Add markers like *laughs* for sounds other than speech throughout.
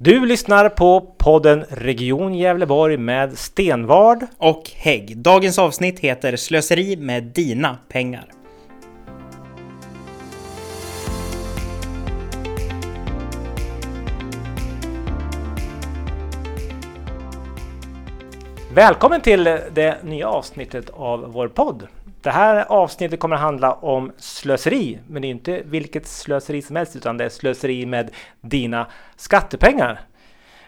Du lyssnar på podden Region Gävleborg med Stenvard. och Hägg. Dagens avsnitt heter Slöseri med dina pengar. Välkommen till det nya avsnittet av vår podd. Det här avsnittet kommer att handla om slöseri, men det är inte vilket slöseri som helst, utan det är slöseri med dina skattepengar.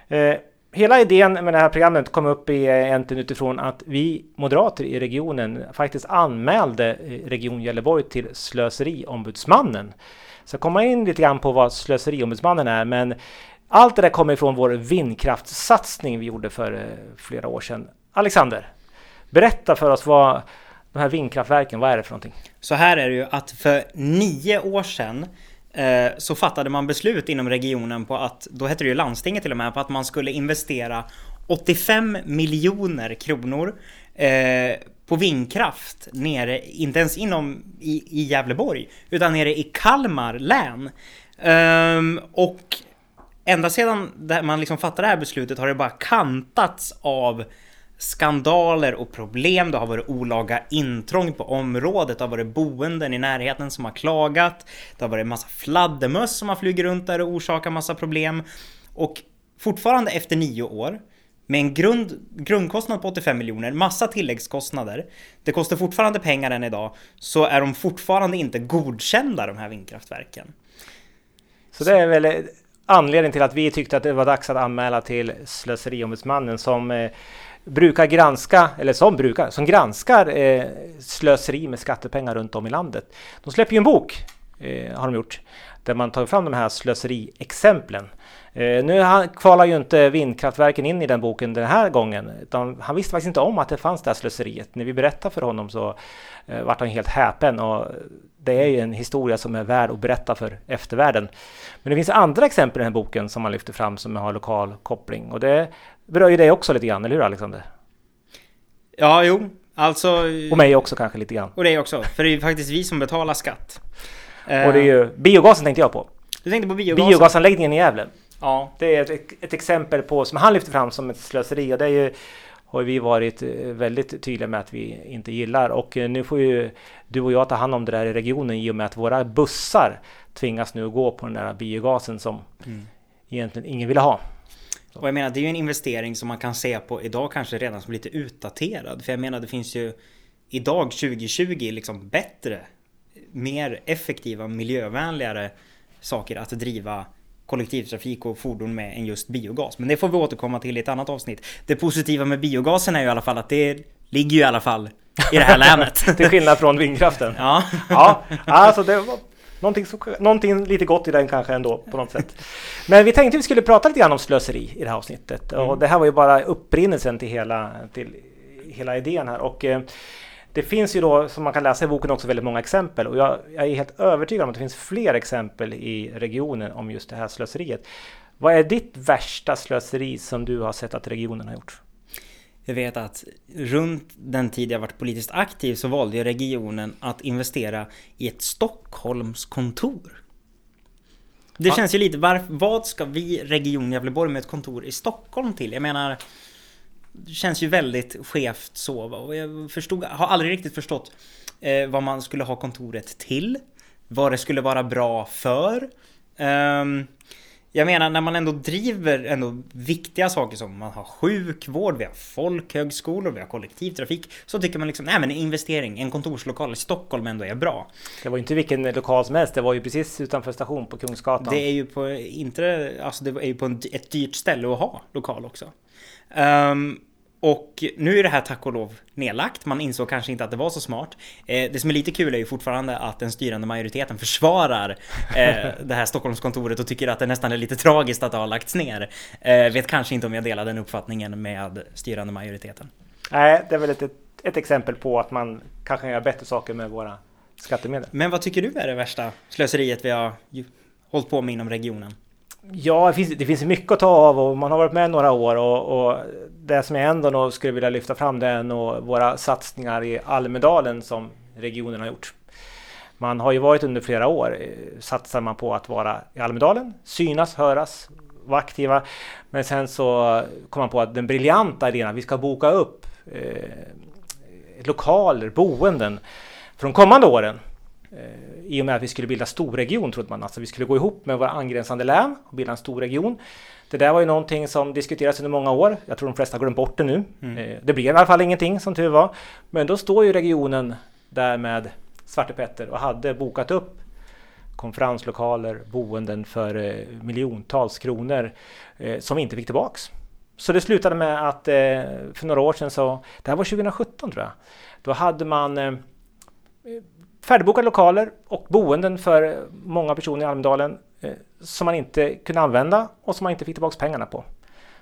Eh, hela idén med det här programmet kom upp i eh, egentligen utifrån att vi moderater i regionen faktiskt anmälde eh, Region Gävleborg till Slöseriombudsmannen. Så jag kommer in lite grann på vad Slöseriombudsmannen är, men allt det där kommer ifrån vår vindkraftssatsning vi gjorde för eh, flera år sedan. Alexander, berätta för oss vad de här vindkraftverken, vad är det för någonting? Så här är det ju att för nio år sedan eh, så fattade man beslut inom regionen på att, då hette det ju landstinget till och med, på att man skulle investera 85 miljoner kronor eh, på vindkraft nere, inte ens inom i, i Gävleborg, utan nere i Kalmar län. Um, och ända sedan man liksom fattade det här beslutet har det bara kantats av skandaler och problem. Det har varit olaga intrång på området. Det har varit boenden i närheten som har klagat. Det har varit massa fladdermöss som har flugit runt där och orsakat massa problem. Och fortfarande efter nio år med en grund, grundkostnad på 85 miljoner, massa tilläggskostnader. Det kostar fortfarande pengar än idag, så är de fortfarande inte godkända de här vindkraftverken. Så det är väl anledningen till att vi tyckte att det var dags att anmäla till Slöseriombudsmannen som eh, brukar granska, eller som brukar, som granskar eh, slöseri med skattepengar runt om i landet. De släpper ju en bok, eh, har de gjort, där man tar fram de här slöseriexemplen. Eh, nu han, kvalar ju inte vindkraftverken in i den boken den här gången, utan han visste faktiskt inte om att det fanns det här slöseriet. När vi berättade för honom så eh, vart han helt häpen och det är ju en historia som är värd att berätta för eftervärlden. Men det finns andra exempel i den här boken som man lyfter fram som har lokal koppling och det berör ju dig också lite grann, eller hur Alexander? Ja, jo, alltså... Och mig också kanske lite grann. Och dig också, för det är ju faktiskt vi som betalar skatt. Och det är ju biogasen tänkte jag på. Du tänkte på biogasen? Biogasanläggningen i Gävle. Ja. Det är ett, ett exempel på, som han lyfter fram som ett slöseri och det är ju, har vi varit eh, väldigt tydliga med att vi inte gillar och eh, nu får ju du och jag ta hand om det där i regionen i och med att våra bussar tvingas nu gå på den där biogasen som Mm. egentligen ingen vill ha. Och jag menar, det är ju en investering som man kan se på idag kanske redan som lite utdaterad. För jag menar, det finns ju idag 2020 liksom bättre, mer effektiva, miljövänligare saker att driva kollektivtrafik och fordon med än just biogas. Men det får vi återkomma till i ett annat avsnitt. Det positiva med biogasen är ju i alla fall att det ligger ju i alla fall i det här *laughs* länet. Till skillnad från vindkraften. Ja. Ja, alltså det var någonting, så, någonting lite gott i den kanske ändå på något sätt. Men vi tänkte vi skulle prata lite grann om slöseri i det här avsnittet. Och det här var ju bara upprinnelsen till hela, till hela idén här. Och eh, det finns ju då, som man kan läsa i boken, också väldigt många exempel. Och jag, jag är helt övertygad om att det finns fler exempel i regionen om just det här slöseriet. Vad är ditt värsta slöseri som du har sett att regionen har gjort? Jag vet att runt den tid jag varit politiskt aktiv så valde regionen att investera i ett Stockholmskontor. Det Ja. känns ju lite, var, vad ska vi Region Gävleborg med ett kontor i Stockholm till? Jag menar, det känns ju väldigt skevt så. Och jag förstod, har aldrig riktigt förstått eh, vad man skulle ha kontoret till. Vad det skulle vara bra för. Ehm, jag menar när man ändå driver ändå viktiga saker som man har sjukvård, vi har folkhögskolor, vi har kollektivtrafik. Så tycker man liksom, nej men en investering, en kontorslokal i Stockholm ändå är bra. Det var ju inte vilken lokal som helst, det var ju precis utanför station på Kungsgatan. Det är ju på, inte, alltså det är ju på en, ett dyrt ställe att ha lokal också. Ehm, och nu är det här tack och lov nedlagt. Man insåg kanske inte att det var så smart. Eh, det som är lite kul är ju fortfarande att den styrande majoriteten försvarar eh, *laughs* det här Stockholmskontoret och tycker att det nästan är lite tragiskt att det har lagts ner. Eh, vet kanske inte om jag delar den uppfattningen med styrande majoriteten. Nej, det är väl ett, ett, exempel på att man kanske kan göra bättre saker med våra skattemedel. Men vad tycker du är det värsta slöseriet vi har hållit på med inom regionen? Ja, det finns, det finns mycket att ta av och man har varit med några år och, och det som jag ändå nog skulle vilja lyfta fram det är nog våra satsningar i Almedalen som regionen har gjort. Man har ju varit under flera år, eh, satsar man på att vara i Almedalen, synas, höras, vara aktiva. Men sen så kom man på att den briljanta idén att vi ska boka upp eh, lokaler, boenden för de kommande åren. Eh, I och med att vi skulle bilda storregion trodde man. Alltså vi skulle gå ihop med våra angränsande län och bilda en storregion. Det där var ju någonting som diskuterades under många år. Jag tror de flesta har glömt bort det nu. Mm. Eh, det blev i alla fall ingenting som tur var. Men då står ju regionen där med Svarte Petter och hade bokat upp konferenslokaler, boenden för eh, miljontals kronor eh, som inte fick tillbaks. Så det slutade med att eh, för några år sedan så, det här var 2017 tror jag, då hade man eh, färdigbokade lokaler och boenden för många personer i Almedalen som man inte kunde använda och som man inte fick tillbaks pengarna på.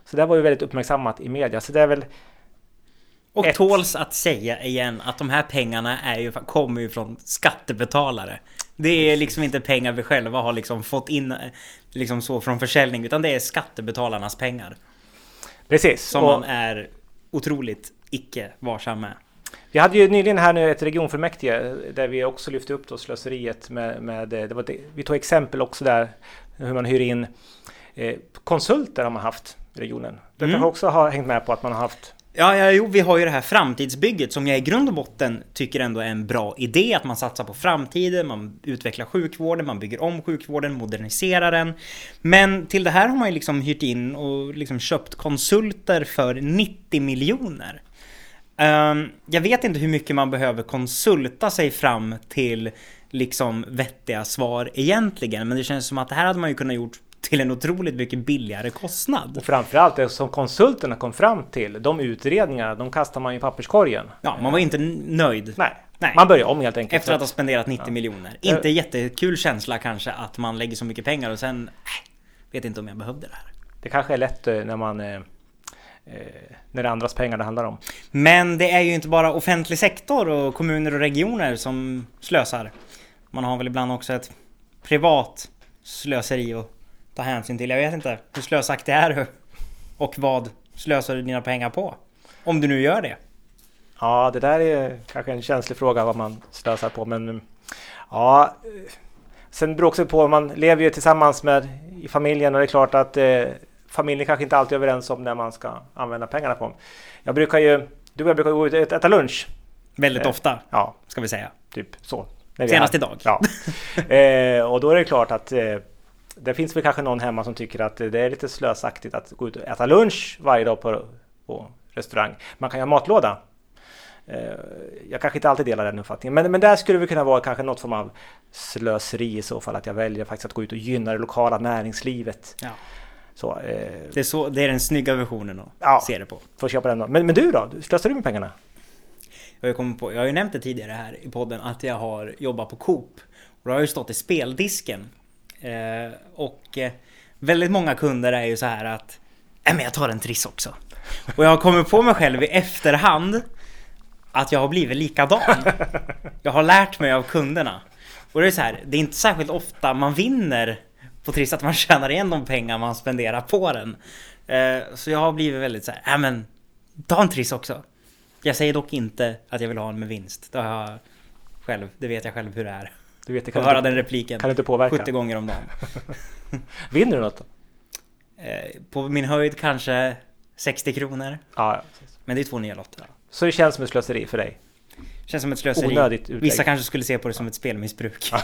Så det var ju väldigt uppmärksammat i media. Så det är väl och ett. tåls att säga igen att de här pengarna är ju, kommer ju från skattebetalare. Det är liksom inte pengar vi själva har liksom fått in liksom så från försäljning utan det är skattebetalarnas pengar. Precis. Som och man är otroligt icke varsam med. Vi hade ju nyligen här nu ett regionfullmäktige där vi också lyfte upp då slöseriet med, med det var det, vi tog exempel också där hur man hyr in eh, konsulter har man haft i regionen. Det mm. kanske också har hängt med på att man har haft Ja, ja, jo, vi har ju det här framtidsbygget som jag i grund och botten tycker ändå är en bra idé. Att man satsar på framtiden, man utvecklar sjukvården, man bygger om sjukvården, moderniserar den. Men till det här har man ju liksom hyrt in och liksom köpt konsulter för 90 miljoner. Um, jag vet inte hur mycket man behöver konsulta sig fram till liksom vettiga svar egentligen, men det känns som att det här hade man ju kunnat gjort till en otroligt mycket billigare kostnad. Och framförallt det som konsulterna kom fram till, de utredningarna, de kastar man i papperskorgen. Ja, man var inte nöjd. Nej, Nej. man börjar om helt enkelt. Efter att ha spenderat 90 ja. miljoner. Inte jättekul känsla kanske att man lägger så mycket pengar och sen, äh, vet inte om jag behövde det här. Det kanske är lätt eh, när man eh, när det är andras pengar det handlar om. Men det är ju inte bara offentlig sektor och kommuner och regioner som slösar. Man har väl ibland också ett privat slöseri och ta hänsyn till. Jag vet inte. Hur slösaktig är du? Och vad slösar du dina pengar på? Om du nu gör det. Ja, det där är kanske en känslig fråga vad man slösar på. Men ja, sen beror också på. Man lever ju tillsammans med i familjen och det är klart att eh, familjen kanske inte alltid är överens om när man ska använda pengarna på. Jag brukar ju, du och jag brukar gå ut och äta lunch. Väldigt eh, ofta. Ja, ska vi säga. Typ så. Senast idag. Ja. *laughs* eh, och då är det klart att eh, det finns väl kanske någon hemma som tycker att det är lite slösaktigt att gå ut och äta lunch varje dag på, på restaurang. Man kan ju ha matlåda. Eh, jag kanske inte alltid delar den uppfattningen, men, men där skulle det kunna vara kanske något form av slöseri i så fall, att jag väljer faktiskt att gå ut och gynna det lokala näringslivet. Ja. Så, eh, det, är så, det är den snygga versionen att ja, se det på. Får köpa den då. Men, men du då? Slösar du med pengarna? Jag, kommer på, jag har ju nämnt det tidigare här i podden att jag har jobbat på Coop. Och då har jag ju stått i speldisken Eh, och eh, väldigt många kunder är ju så här att Nej men jag tar en triss också. Och jag har kommit på mig själv i efterhand att jag har blivit likadan. *laughs* Jag har lärt mig av kunderna. Och det är så här, det är inte särskilt ofta man vinner på Triss att man *laughs* tjänar igen de pengar man spenderar på den. Eh, så jag har blivit väldigt så här, nej men ta en Triss också. Jag säger dock inte att jag vill ha en med vinst. Det har jag själv, det vet jag själv hur det är. Du vet, det kan höra den repliken kan inte påverka. 70 gånger om dagen. *laughs* Vinner du något då? Eh, på min höjd kanske 60 kronor. Ja, Men det är två nya lotter. Så det känns som ett slöseri för dig? Känns som ett slöseri. Onödigt utlägg. Vissa kanske skulle se på det som ett spelmissbruk. Ja.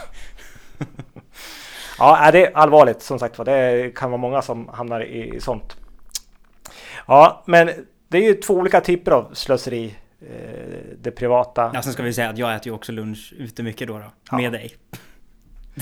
*laughs* ja, det är allvarligt som sagt Det kan vara många som hamnar i sånt. Ja, men det är ju två olika typer av slöseri. Eh, det privata. Ja, sen ska vi säga att jag äter ju också lunch ute mycket då, då ja. med dig.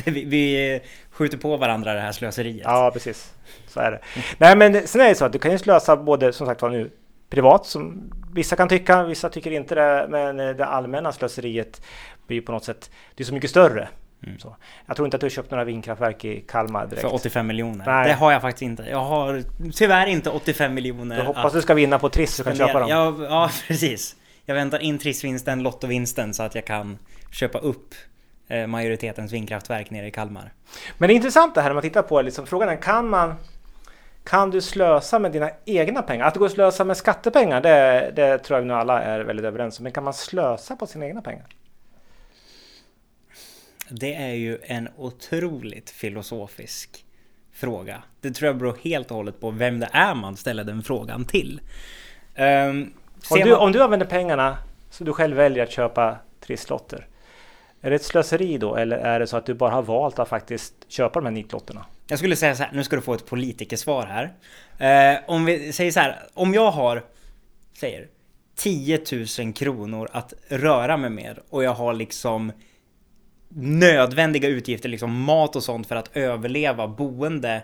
Vi, vi, skjuter på varandra det här slöseriet. Ja, precis. Så är det. Nej, men sen är det så att du kan ju slösa både som sagt var nu privat som vissa kan tycka, vissa tycker inte det. Men det allmänna slöseriet blir på något sätt, det är så mycket större. Mm. Jag tror inte att du har köpt några vindkraftverk i Kalmar direkt. För 85 miljoner? Nej. Det har jag faktiskt inte. Jag har tyvärr inte 85 miljoner. Jag hoppas att... du ska vinna på Triss så kan köpa dem. Ja, ja, *laughs* precis. Jag väntar in trissvinsten, lottovinsten så att jag kan köpa upp eh, majoritetens vindkraftverk nere i Kalmar. Men det är intressant det här när man tittar på liksom, frågan är kan man kan du slösa med dina egna pengar? Att det går att slösa med skattepengar, det, det tror jag nu alla är väldigt överens om. Men kan man slösa på sina egna pengar? Det är ju en otroligt filosofisk fråga. Det tror jag beror helt och hållet på vem det är man ställer den frågan till. Um, om, du, man... om du använder pengarna så du själv väljer att köpa trisslotter. Är det ett slöseri då eller är det så att du bara har valt att faktiskt köpa de här nitlotterna? Jag skulle säga så här, nu ska du få ett politikersvar här. Eh, om vi säger så här, om jag har, säger 10 000 kronor att röra mig med och jag har liksom nödvändiga utgifter, liksom mat och sånt för att överleva, boende.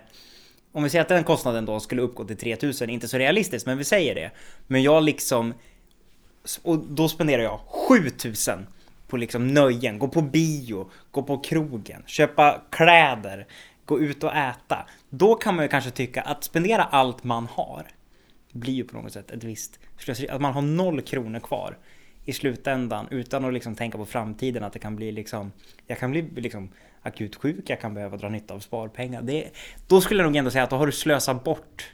Om vi säger att den kostnaden då skulle uppgå till 3000, inte så realistiskt, men vi säger det. Men jag liksom, och då spenderar jag 7000 på liksom nöjen, gå på bio, gå på krogen, köpa kläder, gå ut och äta. Då kan man ju kanske tycka att spendera allt man har blir ju på något sätt ett visst slöseri. Att man har noll kronor kvar i slutändan utan att liksom tänka på framtiden att det kan bli liksom Jag kan bli liksom akut sjuk, jag kan behöva dra nytta av sparpengar. Det, då skulle jag nog ändå säga att då har du slösat bort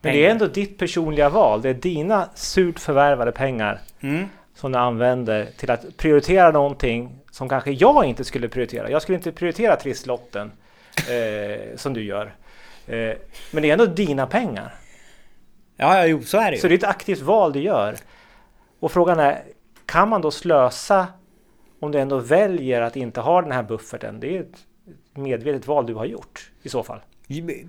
Men det är ändå ditt personliga val. Det är dina surt förvärvade pengar mm. som du använder till att prioritera någonting som kanske jag inte skulle prioritera. Jag skulle inte prioritera trisslotten eh, som du gör. Eh, men det är ändå dina pengar. Ja, ja, jo, så är det ju. Så det är ett aktivt val du gör. Och frågan är, kan man då slösa om du ändå väljer att inte ha den här bufferten? Det är ett medvetet val du har gjort i så fall.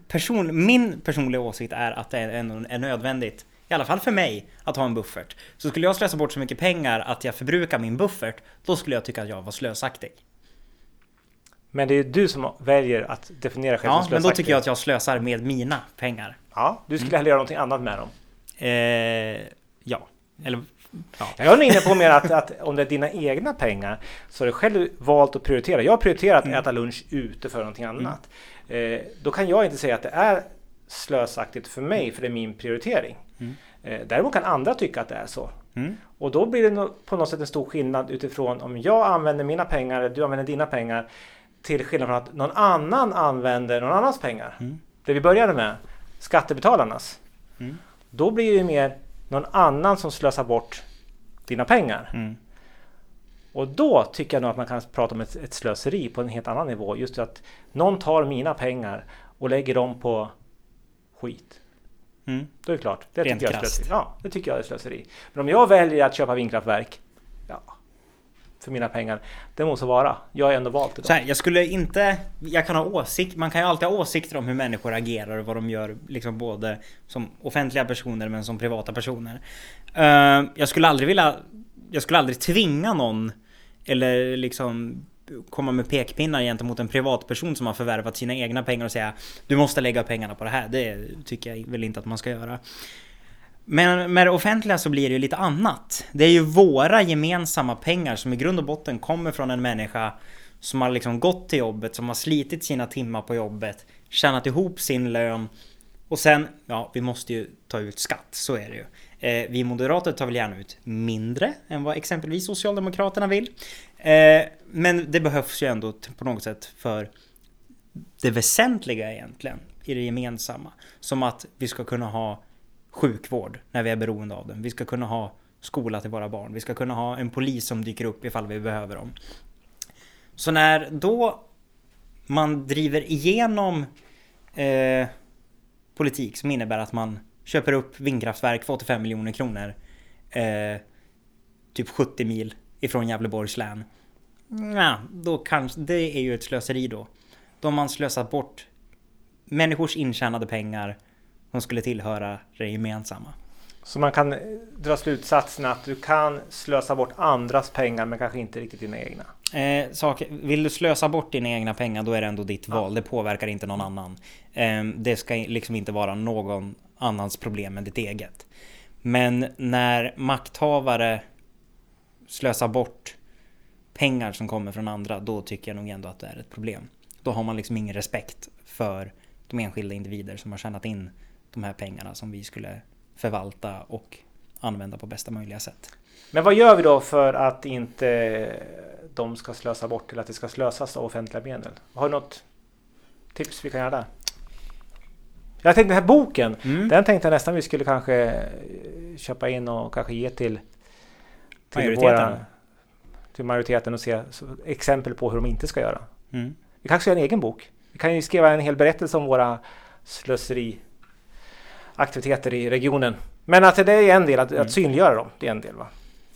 Person, min personliga åsikt är att det är, är nödvändigt, i alla fall för mig, att ha en buffert. Så skulle jag slösa bort så mycket pengar att jag förbrukar min buffert, då skulle jag tycka att jag var slösaktig. Men det är du som väljer att definiera själv Ja, som men då tycker jag att jag slösar med mina pengar. Ja, du skulle mm. hellre göra någonting annat med dem. Eh, ja. Eller Ja. Jag är inne på mer att, att, om det är dina egna pengar så har du själv valt att prioritera. Jag har prioriterat mm. att äta lunch ute för någonting mm. annat. Mm. Eh, då kan jag inte säga att det är slösaktigt för mig för det är min prioritering. Mm. Eh, däremot kan andra tycka att det är så. Mm. Och då blir det på något sätt en stor skillnad utifrån om jag använder mina pengar eller du använder dina pengar till skillnad från att någon annan använder någon annans pengar. Mm. Det vi började med, skattebetalarnas. Mm. Då blir det mer någon annan som slösar bort dina pengar. Mm. Och då tycker jag nog att man kan prata om ett, ett, slöseri på en helt annan nivå. Just att någon tar mina pengar och lägger dem på skit. Mm. Då är det klart. Det Rent tycker jag är slöseri. Ja, det tycker jag är slöseri. Men om jag väljer att köpa vindkraftverk för mina pengar. Det måste vara. Jag har ändå valt det. Så här, jag skulle inte... Jag kan ha åsikt. Man kan ju alltid ha åsikter om hur människor agerar och vad de gör. Liksom både som offentliga personer men som privata personer. Uh, jag skulle aldrig vilja... Jag skulle aldrig tvinga någon eller liksom komma med pekpinnar gentemot en privatperson som har förvärvat sina egna pengar och säga Du måste lägga pengarna på det här. Det tycker jag väl inte att man ska göra. Men med det offentliga så blir det ju lite annat. Det är ju våra gemensamma pengar som i grund och botten kommer från en människa som har liksom gått till jobbet, som har slitit sina timmar på jobbet, tjänat ihop sin lön och sen, ja, vi måste ju ta ut skatt, så är det ju. Eh, vi moderater tar väl gärna ut mindre än vad exempelvis Socialdemokraterna vill. Eh, men det behövs ju ändå på något sätt för det väsentliga egentligen i det gemensamma. Som att vi ska kunna ha sjukvård när vi är beroende av den. Vi ska kunna ha skola till våra barn. Vi ska kunna ha en polis som dyker upp ifall vi behöver dem. Så när då man driver igenom eh, politik som innebär att man köper upp vindkraftverk för 85 miljoner kronor eh, typ 70 mil ifrån Gävleborgs län. Ja, då kanske, det är ju ett slöseri då. Då har man slösat bort människors intjänade pengar som skulle tillhöra det gemensamma. Så man kan dra slutsatsen att du kan slösa bort andras pengar men kanske inte riktigt dina egna? Eh, sak, vill du slösa bort dina egna pengar då är det ändå ditt ja. val. Det påverkar inte någon annan. Eh, det ska liksom inte vara någon annans problem än ditt eget. Men när makthavare slösar bort pengar som kommer från andra, då tycker jag nog ändå att det är ett problem. Då har man liksom ingen respekt för de enskilda individer som har tjänat in de här pengarna som vi skulle förvalta och använda på bästa möjliga sätt. Men vad gör vi då för att inte de ska slösa bort eller att det ska slösas av offentliga medel? Har du något tips vi kan göra där? Jag tänkte den här boken, mm. den tänkte jag nästan vi skulle kanske köpa in och kanske ge till, till majoriteten. Våra, till majoriteten och se exempel på hur de inte ska göra. Mm. Vi kanske ska göra en egen bok. Vi kan ju skriva en hel berättelse om våra slöseriaktiviteter i regionen. Men att det är en del, att, mm. att synliggöra dem, det är en del va?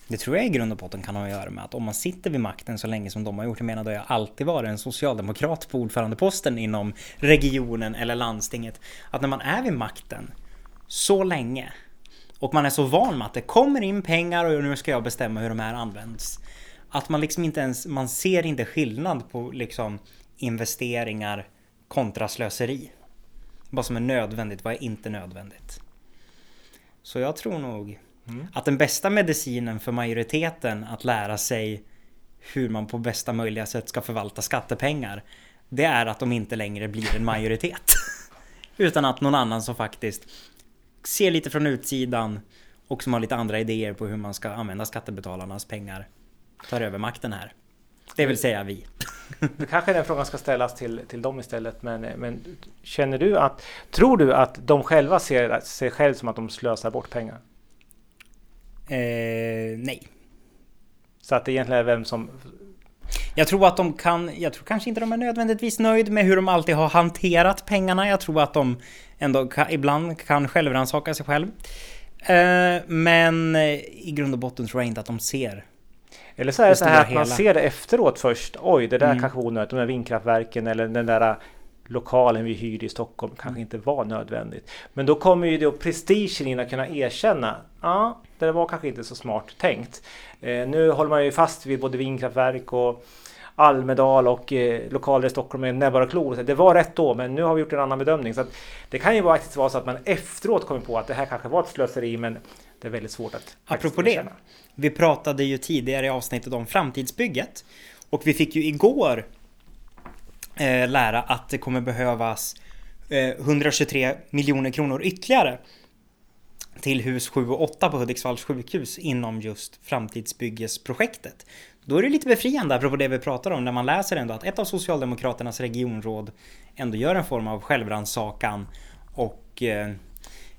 Det tror jag i grund och botten kan ha att göra med att om man sitter vid makten så länge som de har gjort, jag menar då jag alltid varit en socialdemokrat på ordförandeposten inom regionen eller landstinget, att när man är vid makten så länge och man är så van med att det kommer in pengar och nu ska jag bestämma hur de här används. Att man liksom inte ens, man ser inte skillnad på liksom investeringar kontra slöseri. Vad som är nödvändigt, vad är inte nödvändigt. Så jag tror nog mm. att den bästa medicinen för majoriteten att lära sig hur man på bästa möjliga sätt ska förvalta skattepengar det är att de inte längre blir en majoritet. *laughs* Utan att någon annan som faktiskt ser lite från utsidan och som har lite andra idéer på hur man ska använda skattebetalarnas pengar tar över makten här. Det vill säga vi. Det *laughs* kanske den frågan ska ställas till, till dem istället. Men, men känner du att, tror du att de själva ser sig själv som att de slösar bort pengar? Eh, nej. Så att det egentligen är vem som... Jag tror att de kan, jag tror kanske inte de är nödvändigtvis nöjd med hur de alltid har hanterat pengarna. Jag tror att de ändå kan, ibland kan självrannsaka sig själv. Eh, men i grund och botten tror jag inte att de ser eller så är det så här att hela. man ser det efteråt först. Oj, det där mm. kanske var onödigt. De där vindkraftverken eller den där lokalen vi hyrde i Stockholm kanske mm. inte var nödvändigt. Men då kommer ju då prestigen in att kunna erkänna. Ja, det var kanske inte så smart tänkt. Eh, nu håller man ju fast vid både vindkraftverk och Almedal och eh, lokaler i Stockholm med näbbar och klor. Det var rätt då, men nu har vi gjort en annan bedömning. Så det kan ju faktiskt vara så att man efteråt kommer på att det här kanske var ett slöseri, men det är väldigt svårt att Apropå det, vi pratade ju tidigare i avsnittet om framtidsbygget och vi fick ju igår eh, lära att det kommer behövas eh, 123 miljoner kronor ytterligare till hus 7 och 8 på Hudiksvalls sjukhus inom just framtidsbyggesprojektet. Då är det lite befriande, apropå det vi pratar om, när man läser ändå att ett av Socialdemokraternas regionråd ändå gör en form av självrannsakan och eh,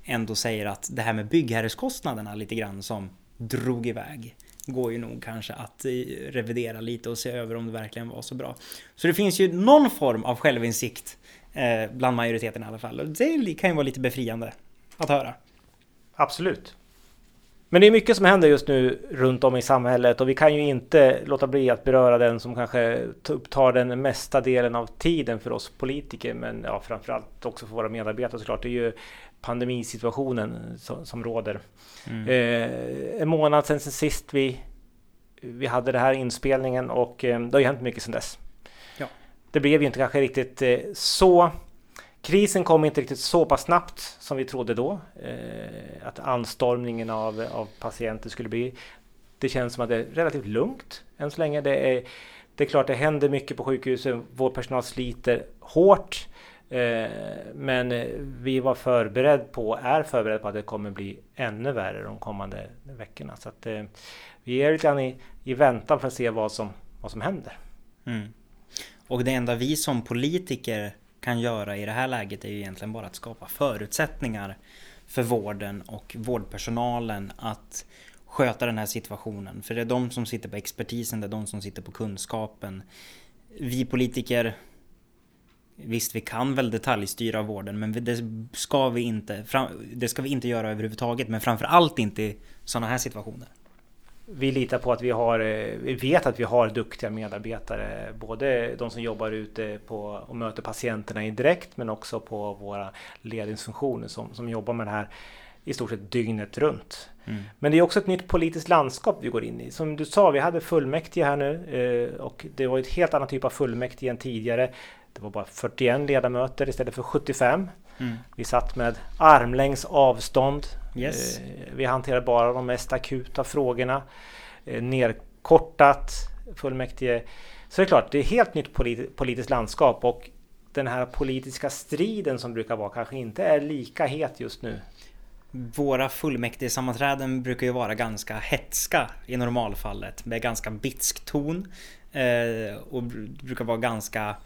ändå säger att det här med byggherreskostnaderna lite grann som drog iväg går ju nog kanske att eh, revidera lite och se över om det verkligen var så bra. Så det finns ju någon form av självinsikt eh, bland majoriteten i alla fall. Och det kan ju vara lite befriande att höra. Absolut. Men det är mycket som händer just nu runt om i samhället och vi kan ju inte låta bli att beröra den som kanske upptar den mesta delen av tiden för oss politiker men ja, framförallt också för våra medarbetare såklart. Det är ju pandemisituationen som, som råder. Mm. Eh, en månad sedan, sedan sist vi, vi hade den här inspelningen och eh, det har ju hänt mycket sedan dess. Ja. Det blev ju inte kanske riktigt eh, så Krisen kom inte riktigt så pass snabbt som vi trodde då. Eh, att anstormningen av, av patienter skulle bli. Det känns som att det är relativt lugnt än så länge. Det är, det är klart det händer mycket på sjukhusen. Vår personal sliter hårt. Eh, men eh, vi var förberedd på, är förberedd på att det kommer bli ännu värre de kommande veckorna. Så att, eh, vi är lite grann i, i väntan för att se vad som, vad som händer. Mm. Och det enda vi som politiker kan göra i det här läget är ju egentligen bara att skapa förutsättningar för vården och vårdpersonalen att sköta den här situationen. För det är de som sitter på expertisen, det är de som sitter på kunskapen. Vi politiker Visst, vi kan väl detaljstyra vården, men det ska vi inte. Det ska vi inte göra överhuvudtaget, men framför allt inte i sådana här situationer vi litar på att vi har, eh, vi vet att vi har duktiga medarbetare. Både de som jobbar ute på och möter patienterna direkt men också på våra ledningsfunktioner som, som jobbar med det här i stort sett dygnet runt. Mm. Men det är också ett nytt politiskt landskap vi går in i. Som du sa, vi hade fullmäktige här nu eh, och det var ett helt annat typ av fullmäktige än tidigare. Det var bara 41 ledamöter istället för 75. Mm. Vi satt med armlängds avstånd. Yes. Eh, vi hanterade bara de mest akuta frågorna. Eh, nerkortat fullmäktige. Så det är klart, det är helt nytt politiskt landskap och den här politiska striden som brukar vara kanske inte är lika het just nu. Våra fullmäktigesammanträden brukar ju vara ganska hetska i normalfallet med ganska bitsk ton. Eh, och brukar vara ganska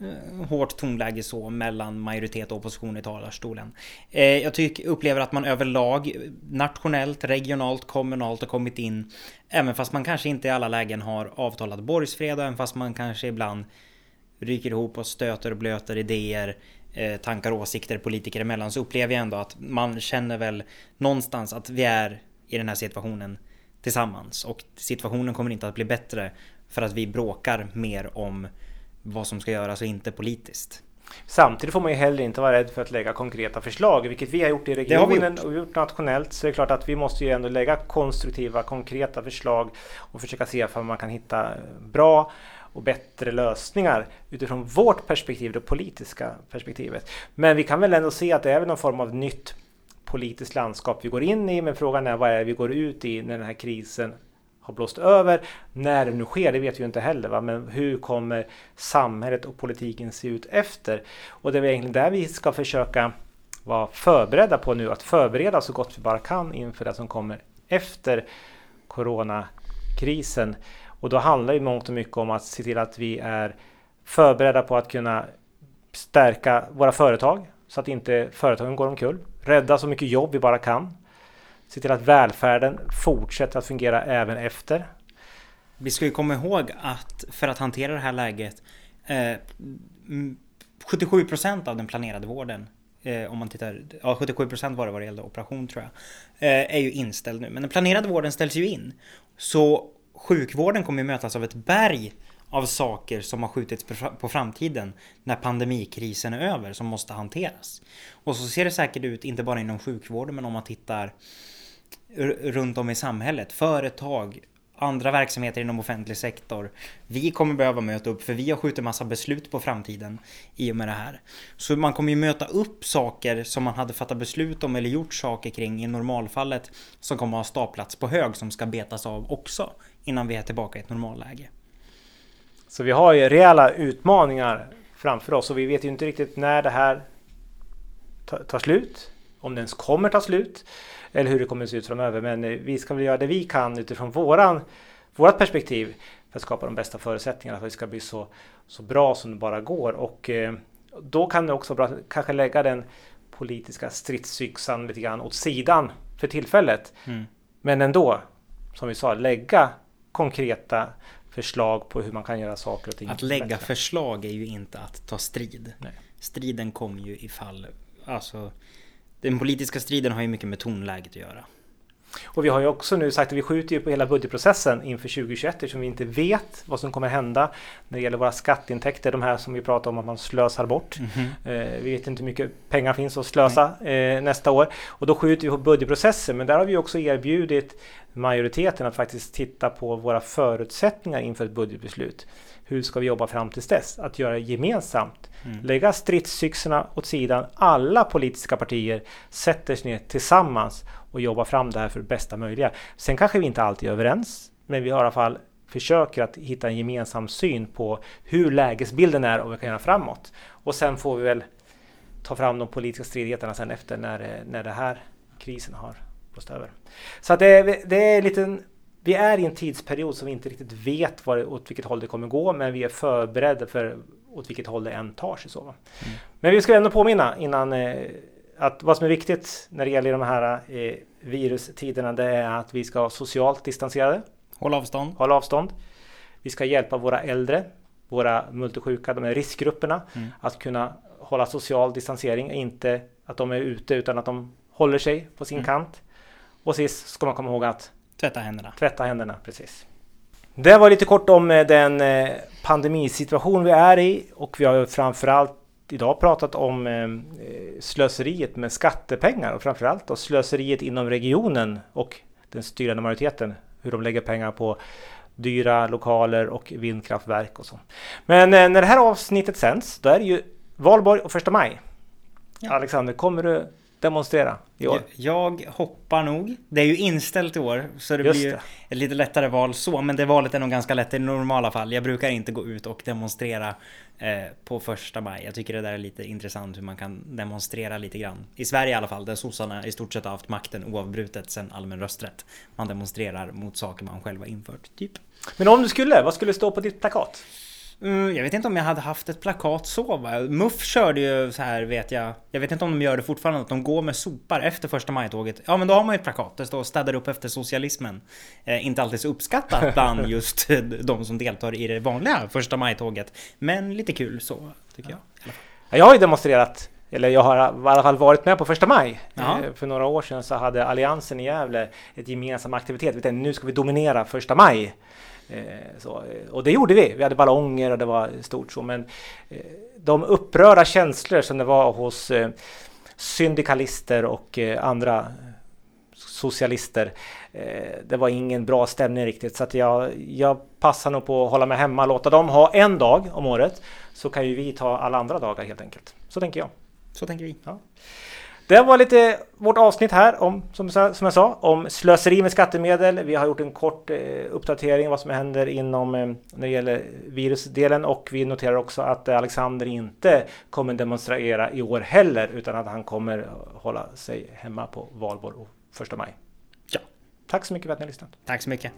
Eh, hårt tonläge så mellan majoritet och opposition i talarstolen. Eh, jag tycker, upplever att man överlag nationellt, regionalt, kommunalt har kommit in, även fast man kanske inte i alla lägen har avtalat borgsfred, även fast man kanske ibland ryker ihop och stöter och blöter idéer, eh, tankar och åsikter politiker emellan så upplever jag ändå att man känner väl någonstans att vi är i den här situationen tillsammans och situationen kommer inte att bli bättre för att vi bråkar mer om vad som ska göras och inte politiskt. Samtidigt får man ju heller inte vara rädd för att lägga konkreta förslag, vilket vi har gjort i regionen gjort. och gjort nationellt. Så det är klart att vi måste ju ändå lägga konstruktiva, konkreta förslag och försöka se om man kan hitta bra och bättre lösningar utifrån vårt perspektiv, det politiska perspektivet. Men vi kan väl ändå se att det är någon form av nytt politiskt landskap vi går in i, men frågan är vad är vi går ut i när den här krisen har blåst över. När det nu sker, det vet vi ju inte heller. Va? Men hur kommer samhället och politiken se ut efter? Och det är egentligen där vi ska försöka vara förberedda på nu. Att förbereda så gott vi bara kan inför det som kommer efter coronakrisen. Och då handlar det mångt och mycket om att se till att vi är förberedda på att kunna stärka våra företag så att inte företagen går omkull. Rädda så mycket jobb vi bara kan se till att välfärden fortsätter att fungera även efter. Vi ska ju komma ihåg att för att hantera det här läget eh, 77% av den planerade vården eh, om man tittar, ja 77 var det vad det gällde operation tror jag, eh, är ju inställd nu. Men den planerade vården ställs ju in. Så sjukvården kommer ju mötas av ett berg av saker som har skjutits på framtiden när pandemikrisen är över som måste hanteras. Och så ser det säkert ut, inte bara inom sjukvården, men om man tittar runt om i samhället. Företag, andra verksamheter inom offentlig sektor. Vi kommer behöva möta upp för vi har skjutit massa beslut på framtiden i och med det här. Så man kommer ju möta upp saker som man hade fattat beslut om eller gjort saker kring i normalfallet som kommer att ha staplats på hög som ska betas av också innan vi är tillbaka i ett normalläge. Så vi har ju rejäla utmaningar framför oss och vi vet ju inte riktigt när det här tar slut. Om det ens kommer ta slut eller hur det kommer att se ut framöver. Men eh, vi ska väl göra det vi kan utifrån våran, vårat perspektiv för att skapa de bästa förutsättningarna för att det ska bli så, så bra som det bara går. Och eh, då kan det också vara bra kanske lägga den politiska stridsyxan lite grann åt sidan för tillfället. Mm. Men ändå, som vi sa, lägga konkreta förslag på hur man kan göra saker och ting. Att lägga bättre. förslag är ju inte att ta strid. Nej. Striden kommer ju ifall, alltså den politiska striden har ju mycket med tonläget att göra. Och vi har ju också nu sagt att vi skjuter ju på hela budgetprocessen inför 2021 eftersom vi inte vet vad som kommer hända när det gäller våra skatteintäkter, de här som vi pratar om att man slösar bort. Mm -hmm. vi vet inte hur mycket pengar finns att slösa eh, nästa år och då skjuter vi på budgetprocessen. Men där har vi också erbjudit majoriteten att faktiskt titta på våra förutsättningar inför ett budgetbeslut. Hur ska vi jobba fram tills dess? Att göra gemensamt. Mm. Lägga stridsyxorna åt sidan. Alla politiska partier sätter sig ner tillsammans och jobbar fram det här för det bästa möjliga. Sen kanske vi inte alltid är överens, men vi har i alla fall försöker att hitta en gemensam syn på hur lägesbilden är och vad vi kan göra framåt. Och sen får vi väl ta fram de politiska stridigheterna sen efter när, när det här krisen har blåst över. Så att det, det är lite vi är i en tidsperiod som vi inte riktigt vet var, åt vilket håll det kommer gå, men vi är förberedda för åt vilket håll det än tar sig. Så. Mm. Men vi ska ändå påminna innan eh, att vad som är viktigt när det gäller de här eh, virustiderna, det är att vi ska vara socialt distanserade. Hålla avstånd. Hålla avstånd. Vi ska hjälpa våra äldre, våra multisjuka, de här riskgrupperna, mm. att kunna hålla social distansering, inte att de är ute utan att de håller sig på sin mm. kant. Och sist ska man komma ihåg att Tvätta händerna. Tvätta händerna, precis. Det var lite kort om eh, den eh, pandemisituation vi är i och vi har framförallt idag pratat om eh, slöseriet med skattepengar och framförallt då slöseriet inom regionen och den styrande majoriteten. Hur de lägger pengar på dyra lokaler och vindkraftverk och så. Men när det här avsnittet sänds, då är det ju valborg och första maj. Ja. Alexander, kommer du demonstrera i år? Jag hoppar nog. Det är ju inställt i år så det Just blir det. ett lite lättare val så. Men det valet är nog ganska lätt i normala fall. Jag brukar inte gå ut och demonstrera eh, på första maj. Jag tycker det där är lite intressant hur man kan demonstrera lite grann. I Sverige i alla fall där sossarna i stort sett har haft makten oavbrutet sedan allmän rösträtt. Man demonstrerar mot saker man själv har infört, typ. Men om du skulle, vad skulle stå på ditt plakat? Mm, jag vet inte om jag hade haft ett plakat så va? MUF körde ju så här vet jag. Jag vet inte om de gör det fortfarande, att de går med sopar efter första maj-tåget. Ja men då har man ju ett plakat, det står städar upp efter socialismen. Eh, inte alltid så uppskattat bland *laughs* just de som deltar i det vanliga första maj-tåget. Men lite kul så, tycker jag. Jag har ju demonstrerat eller jag har i alla fall varit med på första maj. Ja. Eh, för några år sedan så hade Alliansen i Gävle ett gemensam aktivitet. Vi tänkte nu ska vi dominera första maj. Eh, så, och det gjorde vi. Vi hade ballonger och det var stort så. Men eh, de upprörda känslor som det var hos syndikalister och andra socialister. Det var ingen bra stämning riktigt så att jag, jag passar nog på att hålla mig hemma, låta dem ha en dag om året så kan ju vi ta alla andra dagar helt enkelt. Så tänker jag. Så tänker vi. Ja. Det var lite vårt avsnitt här om, som, som jag sa, om slöseri med skattemedel. Vi har gjort en kort eh, uppdatering vad som händer inom eh, när det gäller virusdelen och vi noterar också att Alexander inte kommer demonstrera i år heller utan att han kommer hålla sig hemma på valborg och första maj. Ja. Tack så mycket för att ni har lyssnat. Tack så mycket.